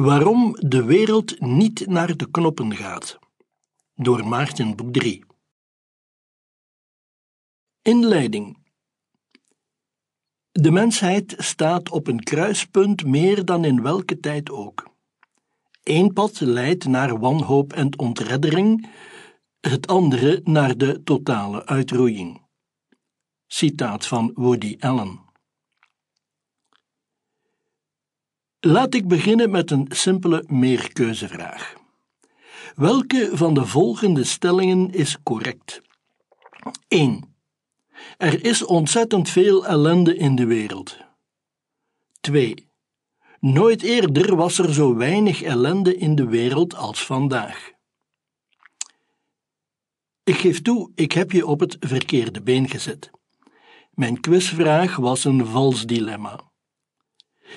Waarom de wereld niet naar de knoppen gaat. Door Maarten Boek 3. Inleiding. De mensheid staat op een kruispunt meer dan in welke tijd ook. Eén pad leidt naar wanhoop en ontreddering, het andere naar de totale uitroeiing. Citaat van Woody Allen. Laat ik beginnen met een simpele meerkeuzevraag. Welke van de volgende stellingen is correct? 1. Er is ontzettend veel ellende in de wereld. 2. Nooit eerder was er zo weinig ellende in de wereld als vandaag. Ik geef toe, ik heb je op het verkeerde been gezet. Mijn quizvraag was een vals dilemma.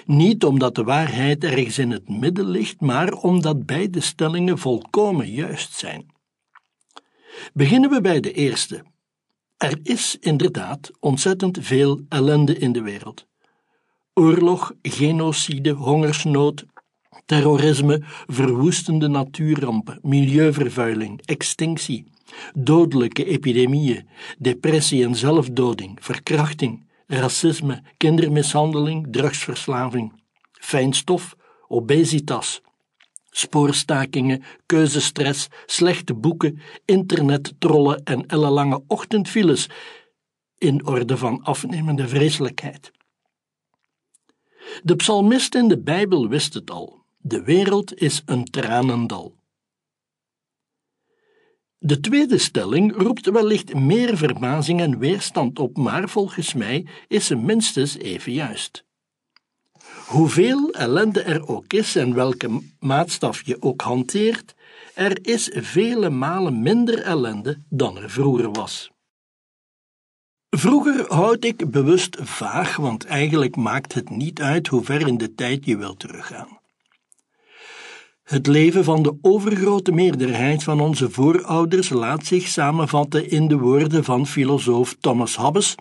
Niet omdat de waarheid ergens in het midden ligt, maar omdat beide stellingen volkomen juist zijn. Beginnen we bij de eerste. Er is inderdaad ontzettend veel ellende in de wereld. Oorlog, genocide, hongersnood, terrorisme, verwoestende natuurrampen, milieuvervuiling, extinctie, dodelijke epidemieën, depressie en zelfdoding, verkrachting, racisme, kindermishandeling, drugsverslaving, fijnstof, obesitas, spoorstakingen, keuzestress, slechte boeken, internettrollen en ellenlange ochtendfiles in orde van afnemende vreselijkheid. De psalmist in de Bijbel wist het al. De wereld is een tranendal. De tweede stelling roept wellicht meer verbazing en weerstand op, maar volgens mij is ze minstens even juist. Hoeveel ellende er ook is en welke maatstaf je ook hanteert, er is vele malen minder ellende dan er vroeger was. Vroeger houd ik bewust vaag, want eigenlijk maakt het niet uit hoe ver in de tijd je wilt teruggaan. Het leven van de overgrote meerderheid van onze voorouders laat zich samenvatten in de woorden van filosoof Thomas Hobbes: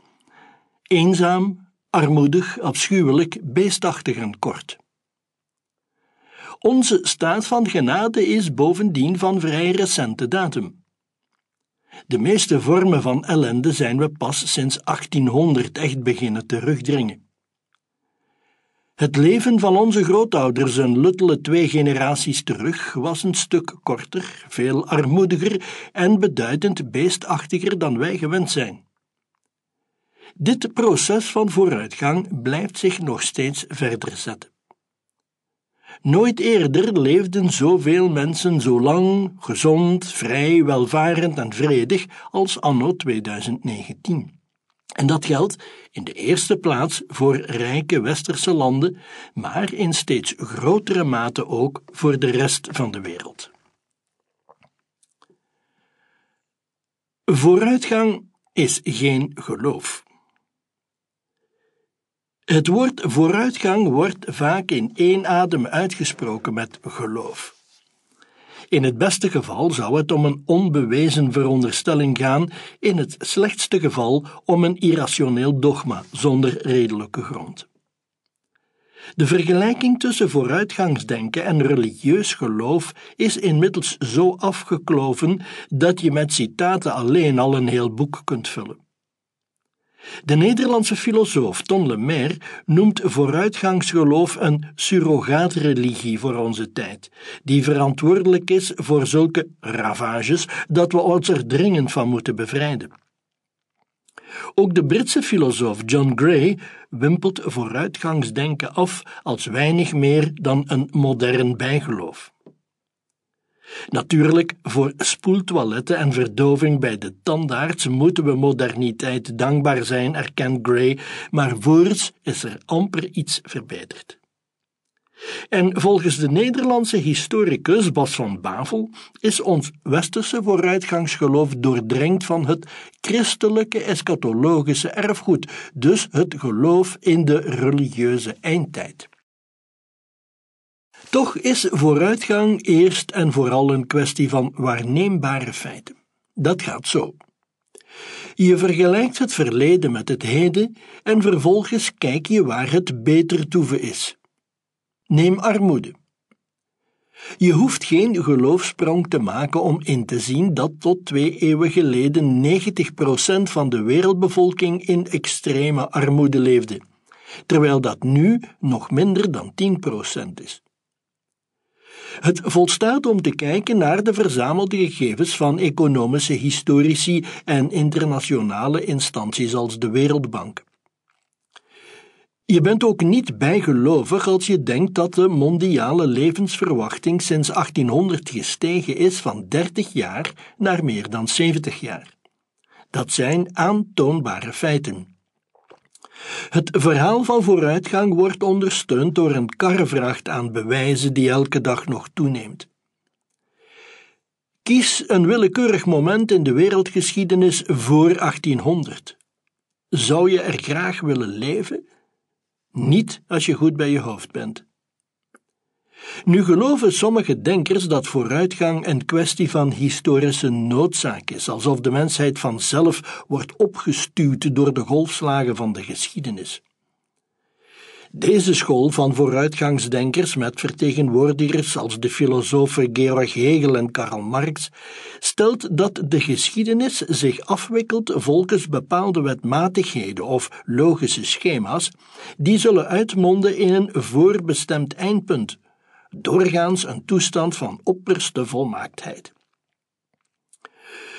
eenzaam, armoedig, afschuwelijk, beestachtig en kort. Onze staat van genade is bovendien van vrij recente datum. De meeste vormen van ellende zijn we pas sinds 1800 echt beginnen terugdringen. Het leven van onze grootouders een luttele twee generaties terug was een stuk korter, veel armoediger en beduidend beestachtiger dan wij gewend zijn. Dit proces van vooruitgang blijft zich nog steeds verder zetten. Nooit eerder leefden zoveel mensen zo lang, gezond, vrij, welvarend en vredig als anno 2019. En dat geldt in de eerste plaats voor rijke westerse landen, maar in steeds grotere mate ook voor de rest van de wereld. Vooruitgang is geen geloof. Het woord vooruitgang wordt vaak in één adem uitgesproken met geloof. In het beste geval zou het om een onbewezen veronderstelling gaan, in het slechtste geval om een irrationeel dogma zonder redelijke grond. De vergelijking tussen vooruitgangsdenken en religieus geloof is inmiddels zo afgekloven dat je met citaten alleen al een heel boek kunt vullen. De Nederlandse filosoof Ton Lemaire noemt vooruitgangsgeloof een surrogaatreligie voor onze tijd, die verantwoordelijk is voor zulke ravages dat we ons er dringend van moeten bevrijden. Ook de Britse filosoof John Gray wimpelt vooruitgangsdenken af als weinig meer dan een modern bijgeloof. Natuurlijk, voor spoeltoiletten en verdoving bij de tandarts moeten we moderniteit dankbaar zijn, erkent Gray, maar voorts is er amper iets verbeterd. En volgens de Nederlandse historicus Bas van Bavel is ons westerse vooruitgangsgeloof doordrenkt van het christelijke eschatologische erfgoed, dus het geloof in de religieuze eindtijd. Toch is vooruitgang eerst en vooral een kwestie van waarneembare feiten. Dat gaat zo. Je vergelijkt het verleden met het heden en vervolgens kijk je waar het beter toeven is. Neem armoede. Je hoeft geen geloofsprong te maken om in te zien dat tot twee eeuwen geleden 90% van de wereldbevolking in extreme armoede leefde, terwijl dat nu nog minder dan 10% is. Het volstaat om te kijken naar de verzamelde gegevens van economische historici en internationale instanties als de Wereldbank. Je bent ook niet bijgelovig als je denkt dat de mondiale levensverwachting sinds 1800 gestegen is van 30 jaar naar meer dan 70 jaar. Dat zijn aantoonbare feiten. Het verhaal van vooruitgang wordt ondersteund door een karrevracht aan bewijzen die elke dag nog toeneemt. Kies een willekeurig moment in de wereldgeschiedenis voor 1800. Zou je er graag willen leven? Niet als je goed bij je hoofd bent. Nu geloven sommige denkers dat vooruitgang een kwestie van historische noodzaak is, alsof de mensheid vanzelf wordt opgestuwd door de golfslagen van de geschiedenis. Deze school van vooruitgangsdenkers met vertegenwoordigers als de filosofen Georg Hegel en Karl Marx stelt dat de geschiedenis zich afwikkelt volgens bepaalde wetmatigheden of logische schema's die zullen uitmonden in een voorbestemd eindpunt, doorgaans een toestand van opperste volmaaktheid.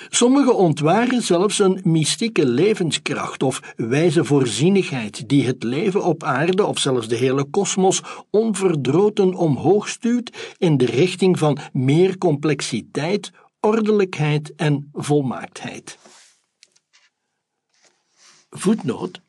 Sommigen ontwaren zelfs een mystieke levenskracht of wijze voorzienigheid die het leven op aarde of zelfs de hele kosmos onverdroten omhoog stuurt in de richting van meer complexiteit, ordelijkheid en volmaaktheid. Voetnoot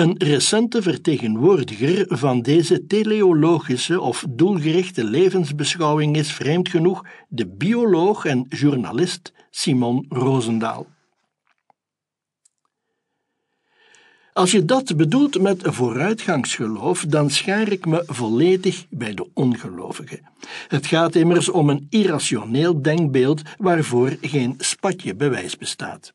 een recente vertegenwoordiger van deze teleologische of doelgerichte levensbeschouwing is vreemd genoeg de bioloog en journalist Simon Rosendaal. Als je dat bedoelt met vooruitgangsgeloof, dan schaar ik me volledig bij de ongelovigen. Het gaat immers om een irrationeel denkbeeld waarvoor geen spatje bewijs bestaat.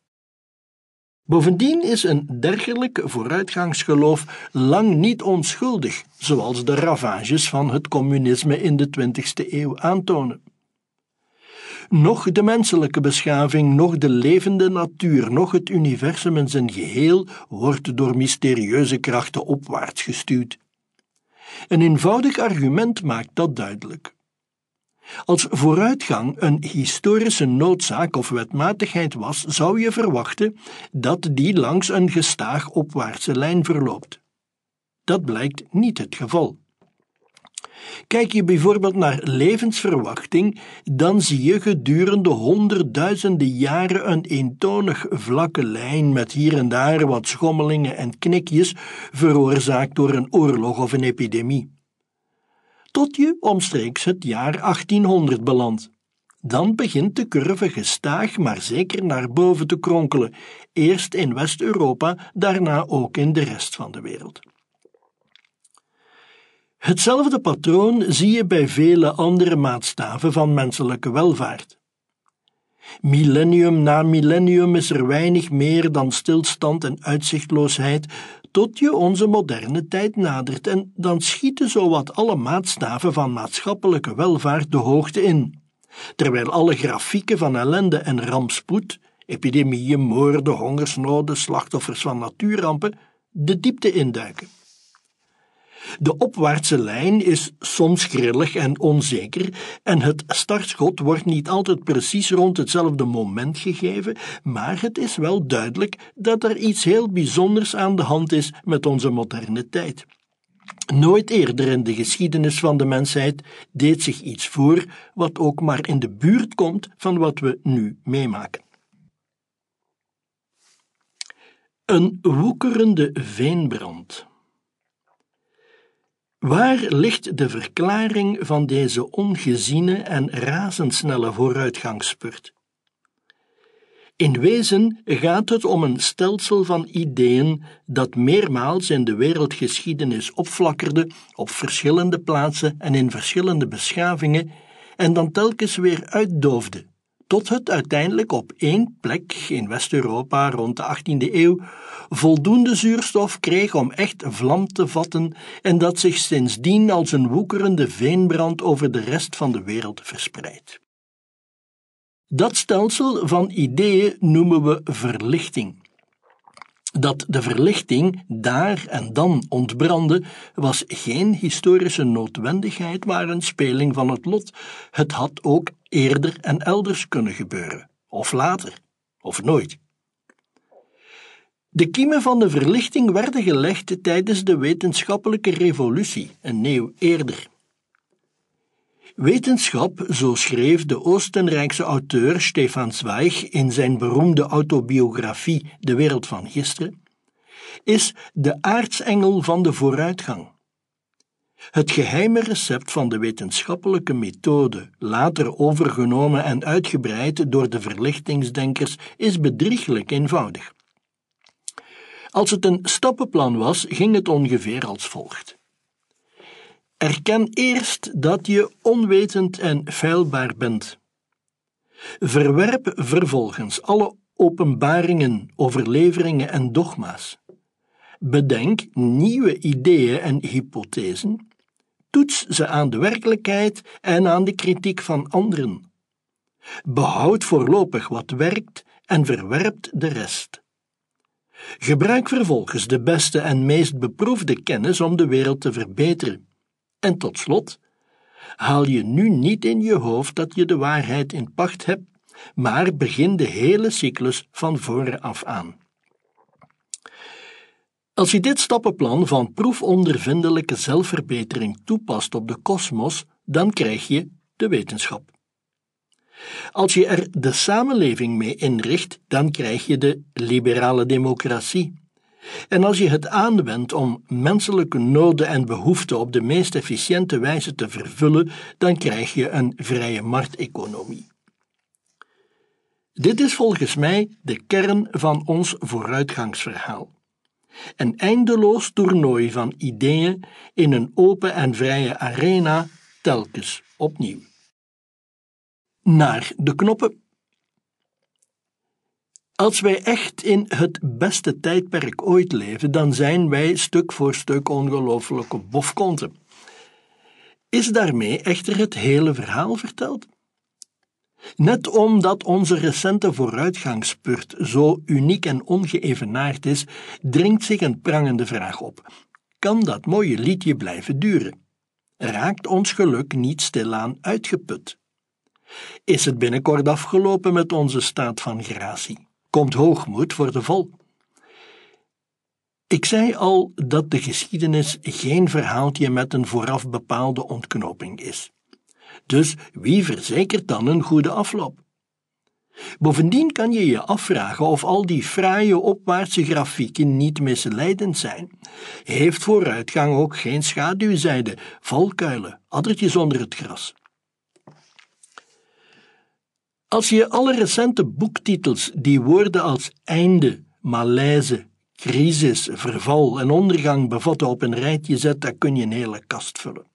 Bovendien is een dergelijk vooruitgangsgeloof lang niet onschuldig, zoals de ravages van het communisme in de 20e eeuw aantonen. Nog de menselijke beschaving, nog de levende natuur, nog het universum in zijn geheel wordt door mysterieuze krachten opwaarts gestuurd. Een eenvoudig argument maakt dat duidelijk. Als vooruitgang een historische noodzaak of wetmatigheid was, zou je verwachten dat die langs een gestaag opwaartse lijn verloopt. Dat blijkt niet het geval. Kijk je bijvoorbeeld naar levensverwachting, dan zie je gedurende honderdduizenden jaren een eentonig vlakke lijn met hier en daar wat schommelingen en knikjes, veroorzaakt door een oorlog of een epidemie tot je omstreeks het jaar 1800 belandt. Dan begint de curve gestaag maar zeker naar boven te kronkelen, eerst in West-Europa, daarna ook in de rest van de wereld. Hetzelfde patroon zie je bij vele andere maatstaven van menselijke welvaart. Millennium na millennium is er weinig meer dan stilstand en uitzichtloosheid, tot je onze moderne tijd nadert en dan schieten zowat alle maatstaven van maatschappelijke welvaart de hoogte in, terwijl alle grafieken van ellende en rampspoed, epidemieën, moorden, hongersnoden, slachtoffers van natuurrampen, de diepte induiken. De opwaartse lijn is soms grillig en onzeker en het startschot wordt niet altijd precies rond hetzelfde moment gegeven, maar het is wel duidelijk dat er iets heel bijzonders aan de hand is met onze moderne tijd. Nooit eerder in de geschiedenis van de mensheid deed zich iets voor wat ook maar in de buurt komt van wat we nu meemaken. Een woekerende veenbrand. Waar ligt de verklaring van deze ongeziene en razendsnelle vooruitgangsspurt? In wezen gaat het om een stelsel van ideeën dat meermaals in de wereldgeschiedenis opflakkerde op verschillende plaatsen en in verschillende beschavingen en dan telkens weer uitdoofde, tot het uiteindelijk op één plek in West-Europa rond de 18e eeuw voldoende zuurstof kreeg om echt vlam te vatten en dat zich sindsdien als een woekerende veenbrand over de rest van de wereld verspreidt. Dat stelsel van ideeën noemen we verlichting. Dat de verlichting daar en dan ontbrandde, was geen historische noodwendigheid, maar een speling van het lot. Het had ook eerder en elders kunnen gebeuren, of later, of nooit. De kiemen van de verlichting werden gelegd tijdens de wetenschappelijke revolutie, een eeuw eerder. Wetenschap, zo schreef de Oostenrijkse auteur Stefan Zweig in zijn beroemde autobiografie De wereld van gisteren, is de aartsengel van de vooruitgang. Het geheime recept van de wetenschappelijke methode, later overgenomen en uitgebreid door de verlichtingsdenkers, is bedrieglijk eenvoudig. Als het een stappenplan was, ging het ongeveer als volgt. Erken eerst dat je onwetend en feilbaar bent. Verwerp vervolgens alle openbaringen, overleveringen en dogma's. Bedenk nieuwe ideeën en hypothesen. Toets ze aan de werkelijkheid en aan de kritiek van anderen. Behoud voorlopig wat werkt en verwerpt de rest. Gebruik vervolgens de beste en meest beproefde kennis om de wereld te verbeteren. En tot slot, haal je nu niet in je hoofd dat je de waarheid in pacht hebt, maar begin de hele cyclus van vooraf aan. Als je dit stappenplan van proefondervindelijke zelfverbetering toepast op de kosmos, dan krijg je de wetenschap. Als je er de samenleving mee inricht, dan krijg je de liberale democratie. En als je het aanwendt om menselijke noden en behoeften op de meest efficiënte wijze te vervullen, dan krijg je een vrije markteconomie. Dit is volgens mij de kern van ons vooruitgangsverhaal. Een eindeloos toernooi van ideeën in een open en vrije arena, telkens opnieuw. Naar de knoppen als wij echt in het beste tijdperk ooit leven, dan zijn wij stuk voor stuk ongelooflijke bofkonten. Is daarmee echter het hele verhaal verteld? Net omdat onze recente vooruitgangspurt zo uniek en ongeëvenaard is, dringt zich een prangende vraag op: kan dat mooie liedje blijven duren? Raakt ons geluk niet stilaan uitgeput? Is het binnenkort afgelopen met onze staat van gratie? Komt hoogmoed voor de vol. Ik zei al dat de geschiedenis geen verhaaltje met een vooraf bepaalde ontknoping is. Dus wie verzekert dan een goede afloop? Bovendien kan je je afvragen of al die fraaie opwaartse grafieken niet misleidend zijn. Heeft vooruitgang ook geen schaduwzijde, valkuilen, addertjes onder het gras? Als je alle recente boektitels die woorden als einde, malaise, crisis, verval en ondergang bevatten op een rijtje zet, dan kun je een hele kast vullen.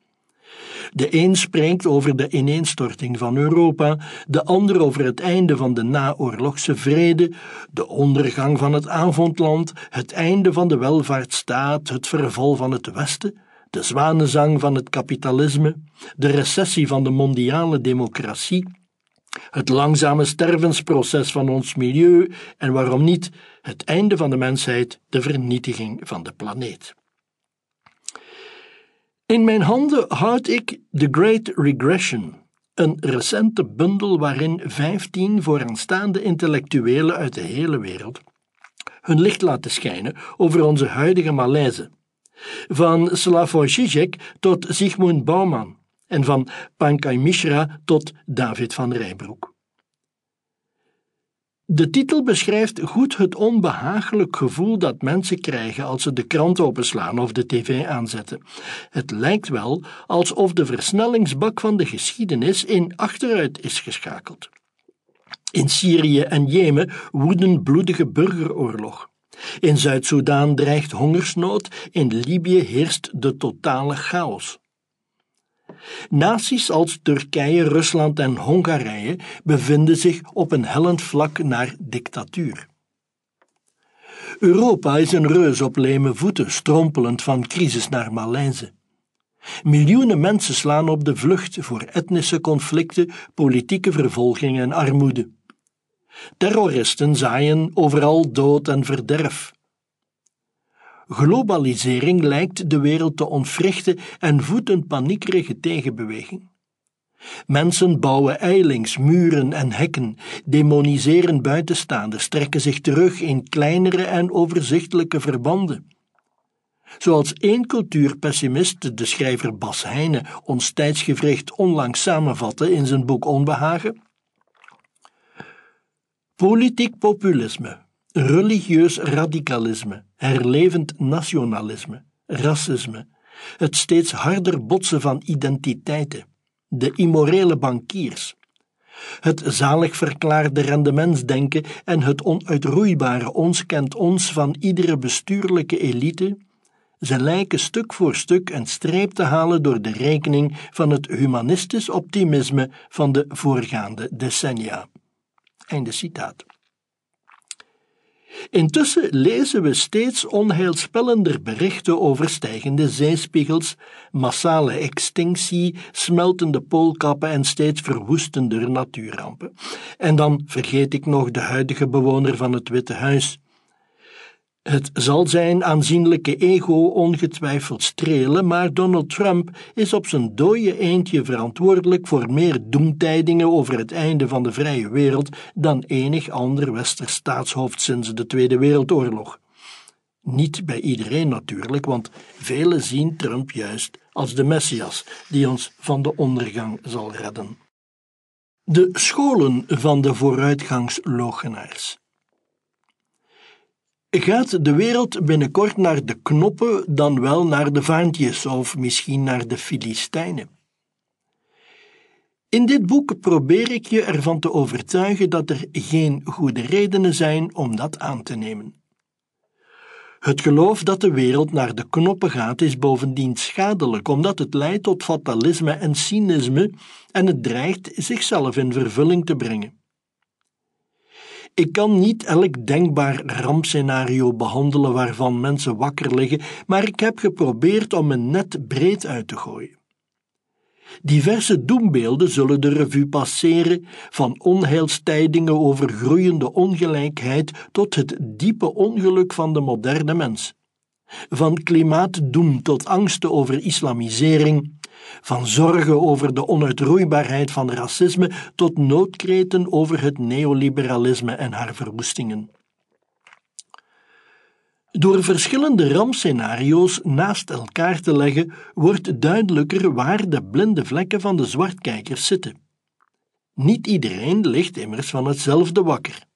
De een spreekt over de ineenstorting van Europa, de ander over het einde van de naoorlogse vrede, de ondergang van het avondland, het einde van de welvaartsstaat, het verval van het Westen, de zwanenzang van het kapitalisme, de recessie van de mondiale democratie het langzame stervensproces van ons milieu en waarom niet het einde van de mensheid, de vernietiging van de planeet. In mijn handen houd ik The Great Regression, een recente bundel waarin vijftien vooraanstaande intellectuelen uit de hele wereld hun licht laten schijnen over onze huidige malaise. Van Slavoj Žižek tot Zygmunt Bauman, en van Pankaj Mishra tot David van Rijbroek. De titel beschrijft goed het onbehagelijk gevoel dat mensen krijgen als ze de krant openslaan of de tv aanzetten. Het lijkt wel alsof de versnellingsbak van de geschiedenis in achteruit is geschakeld. In Syrië en Jemen woedt een bloedige burgeroorlog. In Zuid-Soedan dreigt hongersnood, in Libië heerst de totale chaos. Naties als Turkije, Rusland en Hongarije bevinden zich op een hellend vlak naar dictatuur. Europa is een reus op leme voeten, strompelend van crisis naar malaise. Miljoenen mensen slaan op de vlucht voor etnische conflicten, politieke vervolging en armoede. Terroristen zaaien overal dood en verderf. Globalisering lijkt de wereld te ontwrichten en voedt een paniekerige tegenbeweging. Mensen bouwen eilings, muren en hekken, demoniseren buitenstaanders, trekken zich terug in kleinere en overzichtelijke verbanden. Zoals één cultuurpessimist, de schrijver Bas Heijnen, ons tijdsgevricht onlangs samenvatte in zijn boek Onbehagen. Politiek populisme, religieus radicalisme, herlevend nationalisme, racisme, het steeds harder botsen van identiteiten, de immorele bankiers, het zalig verklaarde rendementsdenken en het onuitroeibare ons kent ons van iedere bestuurlijke elite, ze lijken stuk voor stuk een streep te halen door de rekening van het humanistisch optimisme van de voorgaande decennia. Einde citaat. Intussen lezen we steeds onheilspellender berichten over stijgende zeespiegels, massale extinctie, smeltende poolkappen en steeds verwoestender natuurrampen. En dan vergeet ik nog de huidige bewoner van het Witte Huis, het zal zijn aanzienlijke ego ongetwijfeld strelen, maar Donald Trump is op zijn dode eendje verantwoordelijk voor meer doemtijdingen over het einde van de vrije wereld dan enig ander westers staatshoofd sinds de Tweede Wereldoorlog. Niet bij iedereen natuurlijk, want velen zien Trump juist als de Messias die ons van de ondergang zal redden. De scholen van de vooruitgangslogenaars. Gaat de wereld binnenkort naar de knoppen dan wel naar de vaantjes of misschien naar de Filistijnen? In dit boek probeer ik je ervan te overtuigen dat er geen goede redenen zijn om dat aan te nemen. Het geloof dat de wereld naar de knoppen gaat is bovendien schadelijk, omdat het leidt tot fatalisme en cynisme en het dreigt zichzelf in vervulling te brengen. Ik kan niet elk denkbaar rampscenario behandelen waarvan mensen wakker liggen, maar ik heb geprobeerd om een net breed uit te gooien. Diverse doembeelden zullen de revue passeren, van onheilstijdingen over groeiende ongelijkheid tot het diepe ongeluk van de moderne mens. Van klimaatdoem tot angsten over islamisering, van zorgen over de onuitroeibaarheid van racisme tot noodkreten over het neoliberalisme en haar verwoestingen. Door verschillende rampscenario's naast elkaar te leggen, wordt duidelijker waar de blinde vlekken van de zwartkijkers zitten. Niet iedereen ligt immers van hetzelfde wakker.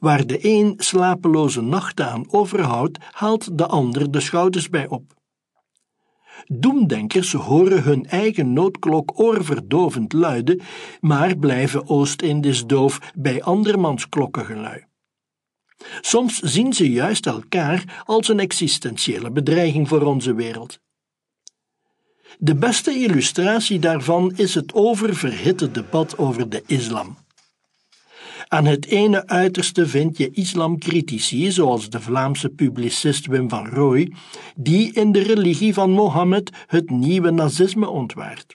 Waar de een slapeloze nachten aan overhoudt, haalt de ander de schouders bij op. Doemdenkers horen hun eigen noodklok oorverdovend luiden, maar blijven Oost-Indisch doof bij andermans klokkengelui. Soms zien ze juist elkaar als een existentiële bedreiging voor onze wereld. De beste illustratie daarvan is het oververhitte debat over de islam. Aan het ene uiterste vind je islamcritici, zoals de Vlaamse publicist Wim van Rooij, die in de religie van Mohammed het nieuwe nazisme ontwaart.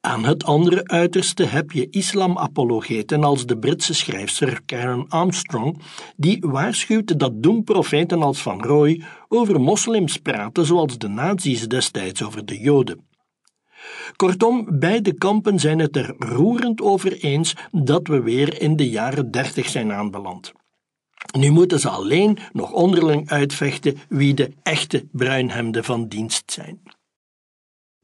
Aan het andere uiterste heb je islamapologeten als de Britse schrijfster Karen Armstrong, die waarschuwt dat doemprofeten als Van Rooij over moslims praten zoals de nazi's destijds over de Joden. Kortom, beide kampen zijn het er roerend over eens dat we weer in de jaren dertig zijn aanbeland. Nu moeten ze alleen nog onderling uitvechten wie de echte bruinhemden van dienst zijn.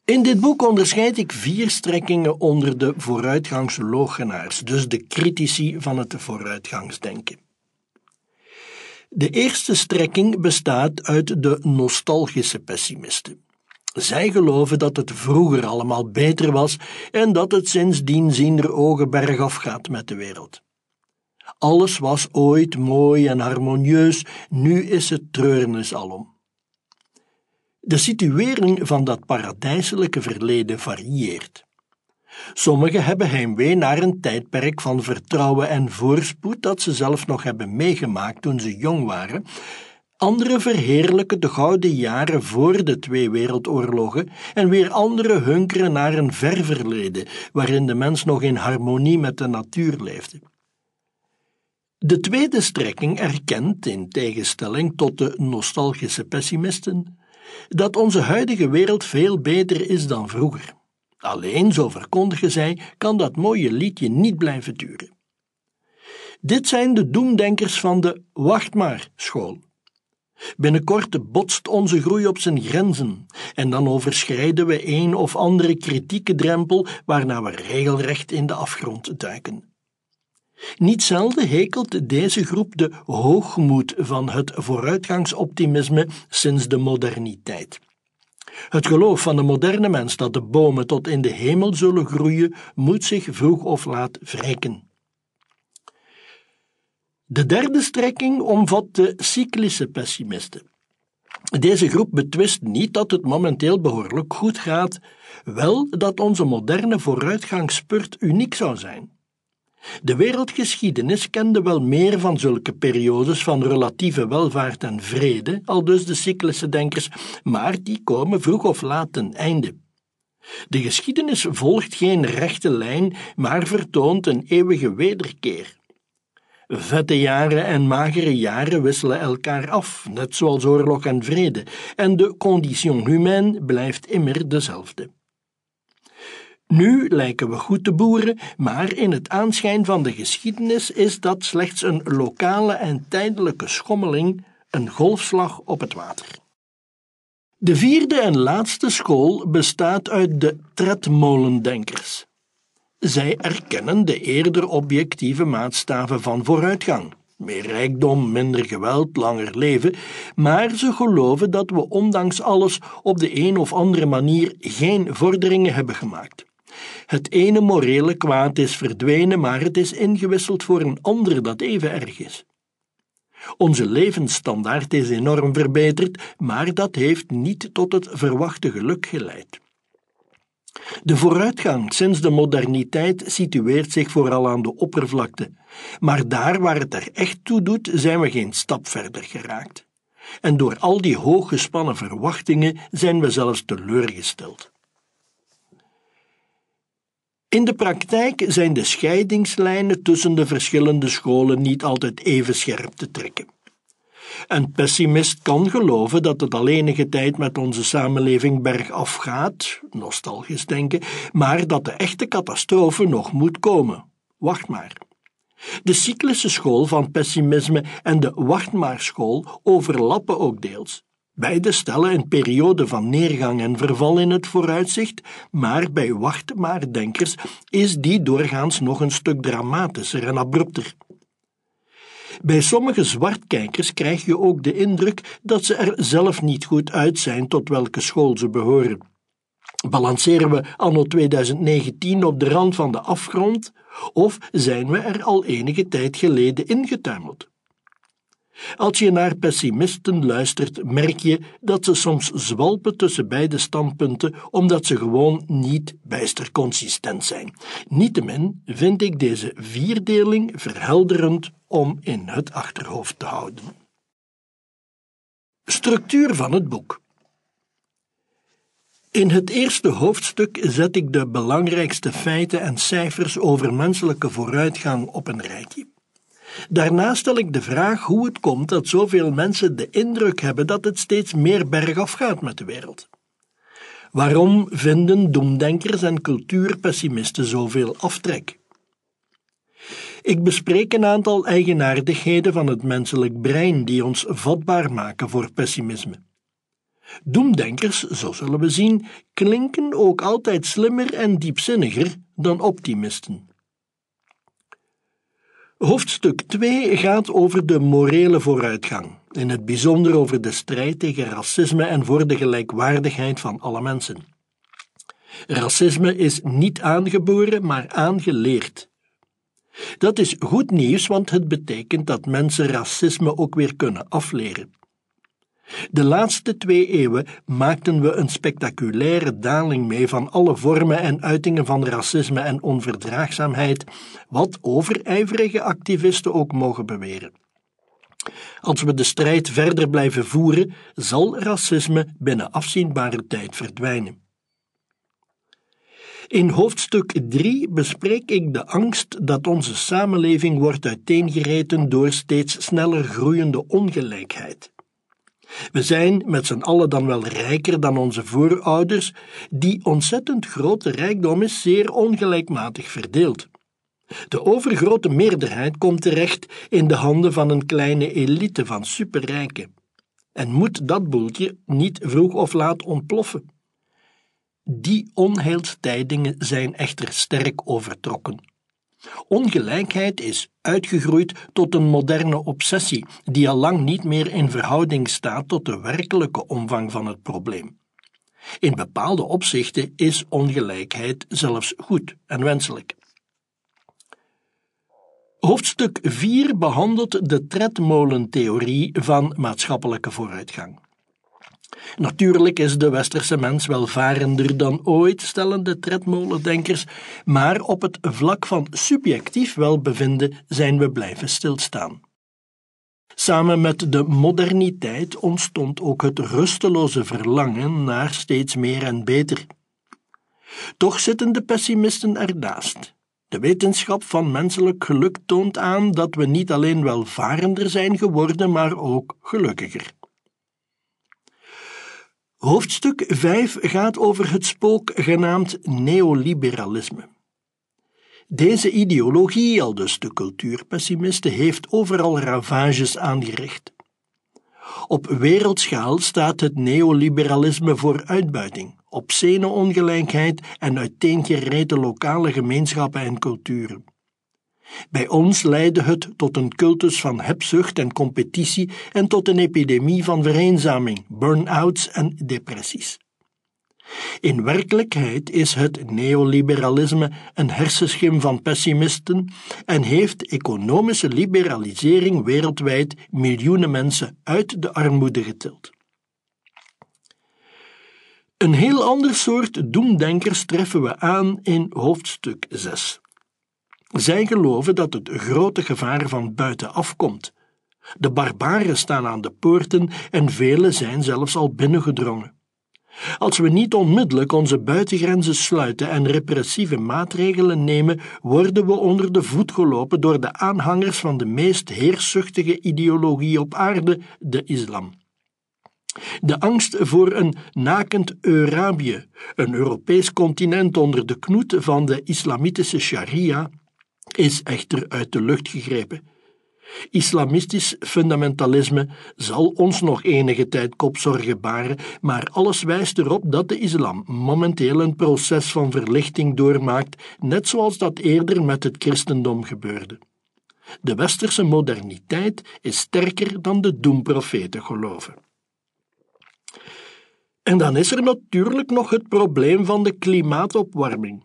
In dit boek onderscheid ik vier strekkingen onder de vooruitgangslogenaars, dus de critici van het vooruitgangsdenken. De eerste strekking bestaat uit de nostalgische pessimisten. Zij geloven dat het vroeger allemaal beter was en dat het sindsdien ziender ogen bergaf gaat met de wereld. Alles was ooit mooi en harmonieus, nu is het treurnis alom. De situering van dat paradijselijke verleden varieert. Sommigen hebben heimwee naar een tijdperk van vertrouwen en voorspoed dat ze zelf nog hebben meegemaakt toen ze jong waren. Anderen verheerlijken de gouden jaren voor de twee wereldoorlogen en weer anderen hunkeren naar een ver verleden waarin de mens nog in harmonie met de natuur leefde. De tweede strekking erkent, in tegenstelling tot de nostalgische pessimisten, dat onze huidige wereld veel beter is dan vroeger. Alleen, zo verkondigen zij, kan dat mooie liedje niet blijven duren. Dit zijn de doemdenkers van de Wacht maar school. Binnenkort botst onze groei op zijn grenzen en dan overschrijden we een of andere kritieke drempel waarna we regelrecht in de afgrond duiken. Niet zelden hekelt deze groep de hoogmoed van het vooruitgangsoptimisme sinds de moderniteit. Het geloof van de moderne mens dat de bomen tot in de hemel zullen groeien, moet zich vroeg of laat wreken. De derde strekking omvat de cyclische pessimisten. Deze groep betwist niet dat het momenteel behoorlijk goed gaat, wel dat onze moderne vooruitgangsspurt uniek zou zijn. De wereldgeschiedenis kende wel meer van zulke periodes van relatieve welvaart en vrede, al dus de cyclische denkers, maar die komen vroeg of laat ten einde. De geschiedenis volgt geen rechte lijn, maar vertoont een eeuwige wederkeer. Vette jaren en magere jaren wisselen elkaar af, net zoals oorlog en vrede, en de condition humaine blijft immer dezelfde. Nu lijken we goed te boeren, maar in het aanschijn van de geschiedenis is dat slechts een lokale en tijdelijke schommeling, een golfslag op het water. De vierde en laatste school bestaat uit de tredmolendenkers. Zij erkennen de eerder objectieve maatstaven van vooruitgang. Meer rijkdom, minder geweld, langer leven, maar ze geloven dat we ondanks alles op de een of andere manier geen vorderingen hebben gemaakt. Het ene morele kwaad is verdwenen, maar het is ingewisseld voor een ander dat even erg is. Onze levensstandaard is enorm verbeterd, maar dat heeft niet tot het verwachte geluk geleid. De vooruitgang sinds de moderniteit situeert zich vooral aan de oppervlakte, maar daar waar het er echt toe doet, zijn we geen stap verder geraakt. En door al die hooggespannen verwachtingen zijn we zelfs teleurgesteld. In de praktijk zijn de scheidingslijnen tussen de verschillende scholen niet altijd even scherp te trekken. Een pessimist kan geloven dat het al enige tijd met onze samenleving bergaf gaat, nostalgisch denken, maar dat de echte catastrofe nog moet komen. Wacht maar. De cyclische school van pessimisme en de wachtmaarschool overlappen ook deels. Beide stellen een periode van neergang en verval in het vooruitzicht, maar bij wachtmaardenkers is die doorgaans nog een stuk dramatischer en abrupter. Bij sommige zwartkijkers krijg je ook de indruk dat ze er zelf niet goed uit zijn tot welke school ze behoren. Balanceren we anno 2019 op de rand van de afgrond, of zijn we er al enige tijd geleden ingetuimeld? Als je naar pessimisten luistert, merk je dat ze soms zwalpen tussen beide standpunten, omdat ze gewoon niet bijster consistent zijn. Niettemin vind ik deze vierdeling verhelderend om in het achterhoofd te houden. Structuur van het boek. In het eerste hoofdstuk zet ik de belangrijkste feiten en cijfers over menselijke vooruitgang op een rijtje. Daarna stel ik de vraag hoe het komt dat zoveel mensen de indruk hebben dat het steeds meer bergaf gaat met de wereld. Waarom vinden doemdenkers en cultuurpessimisten zoveel aftrek? Ik bespreek een aantal eigenaardigheden van het menselijk brein die ons vatbaar maken voor pessimisme. Doemdenkers, zo zullen we zien, klinken ook altijd slimmer en diepzinniger dan optimisten. Hoofdstuk 2 gaat over de morele vooruitgang, in het bijzonder over de strijd tegen racisme en voor de gelijkwaardigheid van alle mensen. Racisme is niet aangeboren, maar aangeleerd. Dat is goed nieuws, want het betekent dat mensen racisme ook weer kunnen afleren. De laatste twee eeuwen maakten we een spectaculaire daling mee van alle vormen en uitingen van racisme en onverdraagzaamheid, wat overijverige activisten ook mogen beweren. Als we de strijd verder blijven voeren, zal racisme binnen afzienbare tijd verdwijnen. In hoofdstuk 3 bespreek ik de angst dat onze samenleving wordt uiteengereten door steeds sneller groeiende ongelijkheid. We zijn met z'n allen dan wel rijker dan onze voorouders, die ontzettend grote rijkdom is zeer ongelijkmatig verdeeld. De overgrote meerderheid komt terecht in de handen van een kleine elite van superrijken. En moet dat boeltje niet vroeg of laat ontploffen? Die onheilstijdingen zijn echter sterk overtrokken. Ongelijkheid is uitgegroeid tot een moderne obsessie die al lang niet meer in verhouding staat tot de werkelijke omvang van het probleem. In bepaalde opzichten is ongelijkheid zelfs goed en wenselijk. Hoofdstuk 4 behandelt de tredmolentheorie van maatschappelijke vooruitgang. Natuurlijk is de westerse mens welvarender dan ooit, stellen de tredmolendenkers, maar op het vlak van subjectief welbevinden zijn we blijven stilstaan. Samen met de moderniteit ontstond ook het rusteloze verlangen naar steeds meer en beter. Toch zitten de pessimisten ernaast. De wetenschap van menselijk geluk toont aan dat we niet alleen welvarender zijn geworden, maar ook gelukkiger. Hoofdstuk 5 gaat over het spook genaamd neoliberalisme. Deze ideologie, al dus de cultuurpessimisten, heeft overal ravages aangericht. Op wereldschaal staat het neoliberalisme voor uitbuiting, obscene ongelijkheid en uiteengereten lokale gemeenschappen en culturen. Bij ons leidde het tot een cultus van hebzucht en competitie en tot een epidemie van vereenzaming, burn-outs en depressies. In werkelijkheid is het neoliberalisme een hersenschim van pessimisten en heeft economische liberalisering wereldwijd miljoenen mensen uit de armoede getild. Een heel ander soort doemdenkers treffen we aan in hoofdstuk 6. Zij geloven dat het grote gevaar van buitenaf komt. De barbaren staan aan de poorten en velen zijn zelfs al binnengedrongen. Als we niet onmiddellijk onze buitengrenzen sluiten en repressieve maatregelen nemen, worden we onder de voet gelopen door de aanhangers van de meest heerszuchtige ideologie op aarde, de islam. De angst voor een nakend Eurabië, een Europees continent onder de knoet van de islamitische sharia, is echter uit de lucht gegrepen. Islamistisch fundamentalisme zal ons nog enige tijd kopzorgen baren, maar alles wijst erop dat de islam momenteel een proces van verlichting doormaakt, net zoals dat eerder met het christendom gebeurde. De westerse moderniteit is sterker dan de doemprofeten geloven. En dan is er natuurlijk nog het probleem van de klimaatopwarming.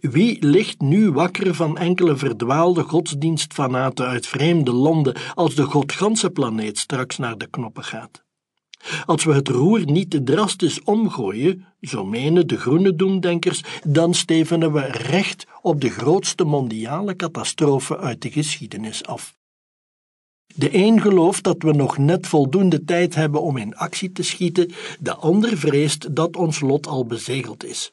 Wie ligt nu wakker van enkele verdwaalde godsdienstfanaten uit vreemde landen als de godganse planeet straks naar de knoppen gaat? Als we het roer niet te drastisch omgooien, zo menen de groene doemdenkers, dan stevenen we recht op de grootste mondiale catastrofe uit de geschiedenis af. De een gelooft dat we nog net voldoende tijd hebben om in actie te schieten, de ander vreest dat ons lot al bezegeld is.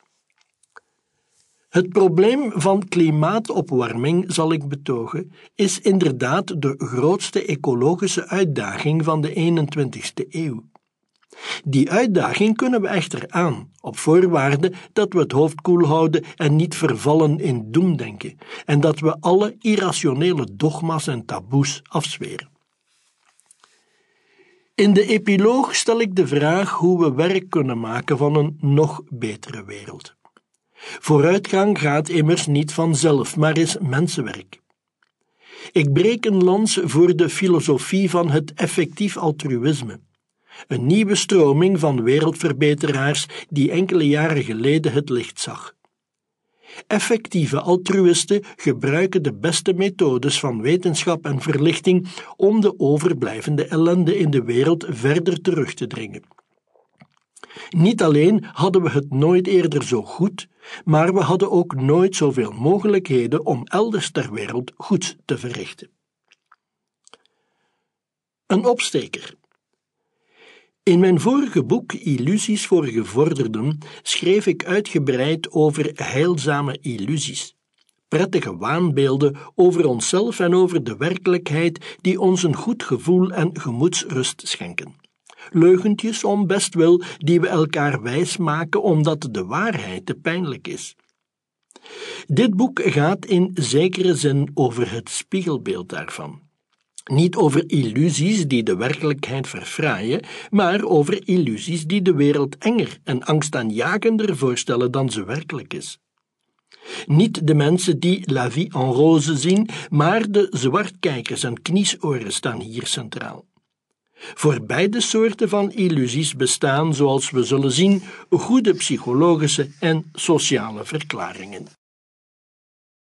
Het probleem van klimaatopwarming, zal ik betogen, is inderdaad de grootste ecologische uitdaging van de 21ste eeuw. Die uitdaging kunnen we echter aan, op voorwaarde dat we het hoofd koel houden en niet vervallen in doemdenken, en dat we alle irrationele dogma's en taboes afzweren. In de epiloog stel ik de vraag hoe we werk kunnen maken van een nog betere wereld. Vooruitgang gaat immers niet vanzelf, maar is mensenwerk. Ik breek een lans voor de filosofie van het effectief altruïsme, een nieuwe stroming van wereldverbeteraars die enkele jaren geleden het licht zag. Effectieve altruïsten gebruiken de beste methodes van wetenschap en verlichting om de overblijvende ellende in de wereld verder terug te dringen. Niet alleen hadden we het nooit eerder zo goed, maar we hadden ook nooit zoveel mogelijkheden om elders ter wereld goed te verrichten. Een opsteker. In mijn vorige boek Illusies voor gevorderden schreef ik uitgebreid over heilzame illusies, prettige waanbeelden over onszelf en over de werkelijkheid die ons een goed gevoel en gemoedsrust schenken. Leugentjes om bestwil die we elkaar wijs maken omdat de waarheid te pijnlijk is. Dit boek gaat in zekere zin over het spiegelbeeld daarvan. Niet over illusies die de werkelijkheid verfraaien, maar over illusies die de wereld enger en angstaanjagender voorstellen dan ze werkelijk is. Niet de mensen die La Vie en Rose zien, maar de zwartkijkers en kniesoren staan hier centraal. Voor beide soorten van illusies bestaan, zoals we zullen zien, goede psychologische en sociale verklaringen.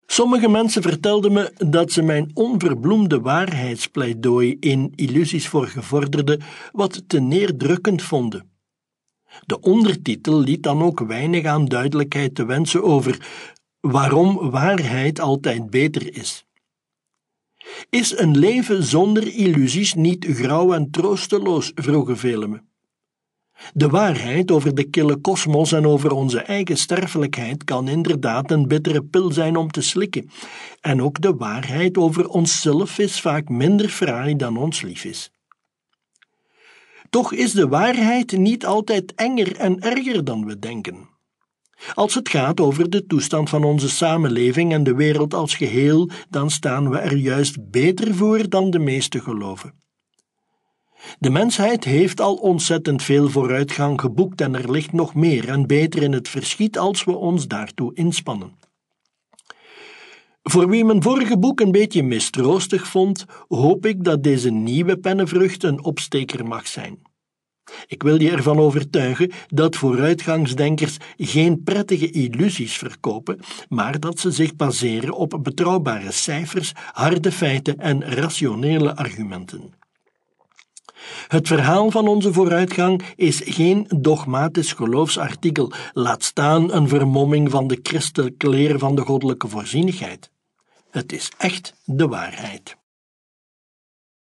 Sommige mensen vertelden me dat ze mijn onverbloemde waarheidspleidooi in Illusies voor Gevorderden wat te neerdrukkend vonden. De ondertitel liet dan ook weinig aan duidelijkheid te wensen over waarom waarheid altijd beter is. Is een leven zonder illusies niet grauw en troosteloos? vroegen velen me. De waarheid over de kille kosmos en over onze eigen sterfelijkheid kan inderdaad een bittere pil zijn om te slikken. En ook de waarheid over onszelf is vaak minder fraai dan ons lief is. Toch is de waarheid niet altijd enger en erger dan we denken. Als het gaat over de toestand van onze samenleving en de wereld als geheel, dan staan we er juist beter voor dan de meesten geloven. De mensheid heeft al ontzettend veel vooruitgang geboekt en er ligt nog meer en beter in het verschiet als we ons daartoe inspannen. Voor wie mijn vorige boek een beetje mistroostig vond, hoop ik dat deze nieuwe pennenvrucht een opsteker mag zijn. Ik wil je ervan overtuigen dat vooruitgangsdenkers geen prettige illusies verkopen, maar dat ze zich baseren op betrouwbare cijfers, harde feiten en rationele argumenten. Het verhaal van onze vooruitgang is geen dogmatisch geloofsartikel, laat staan een vermomming van de christelijke leer van de goddelijke voorzienigheid. Het is echt de waarheid.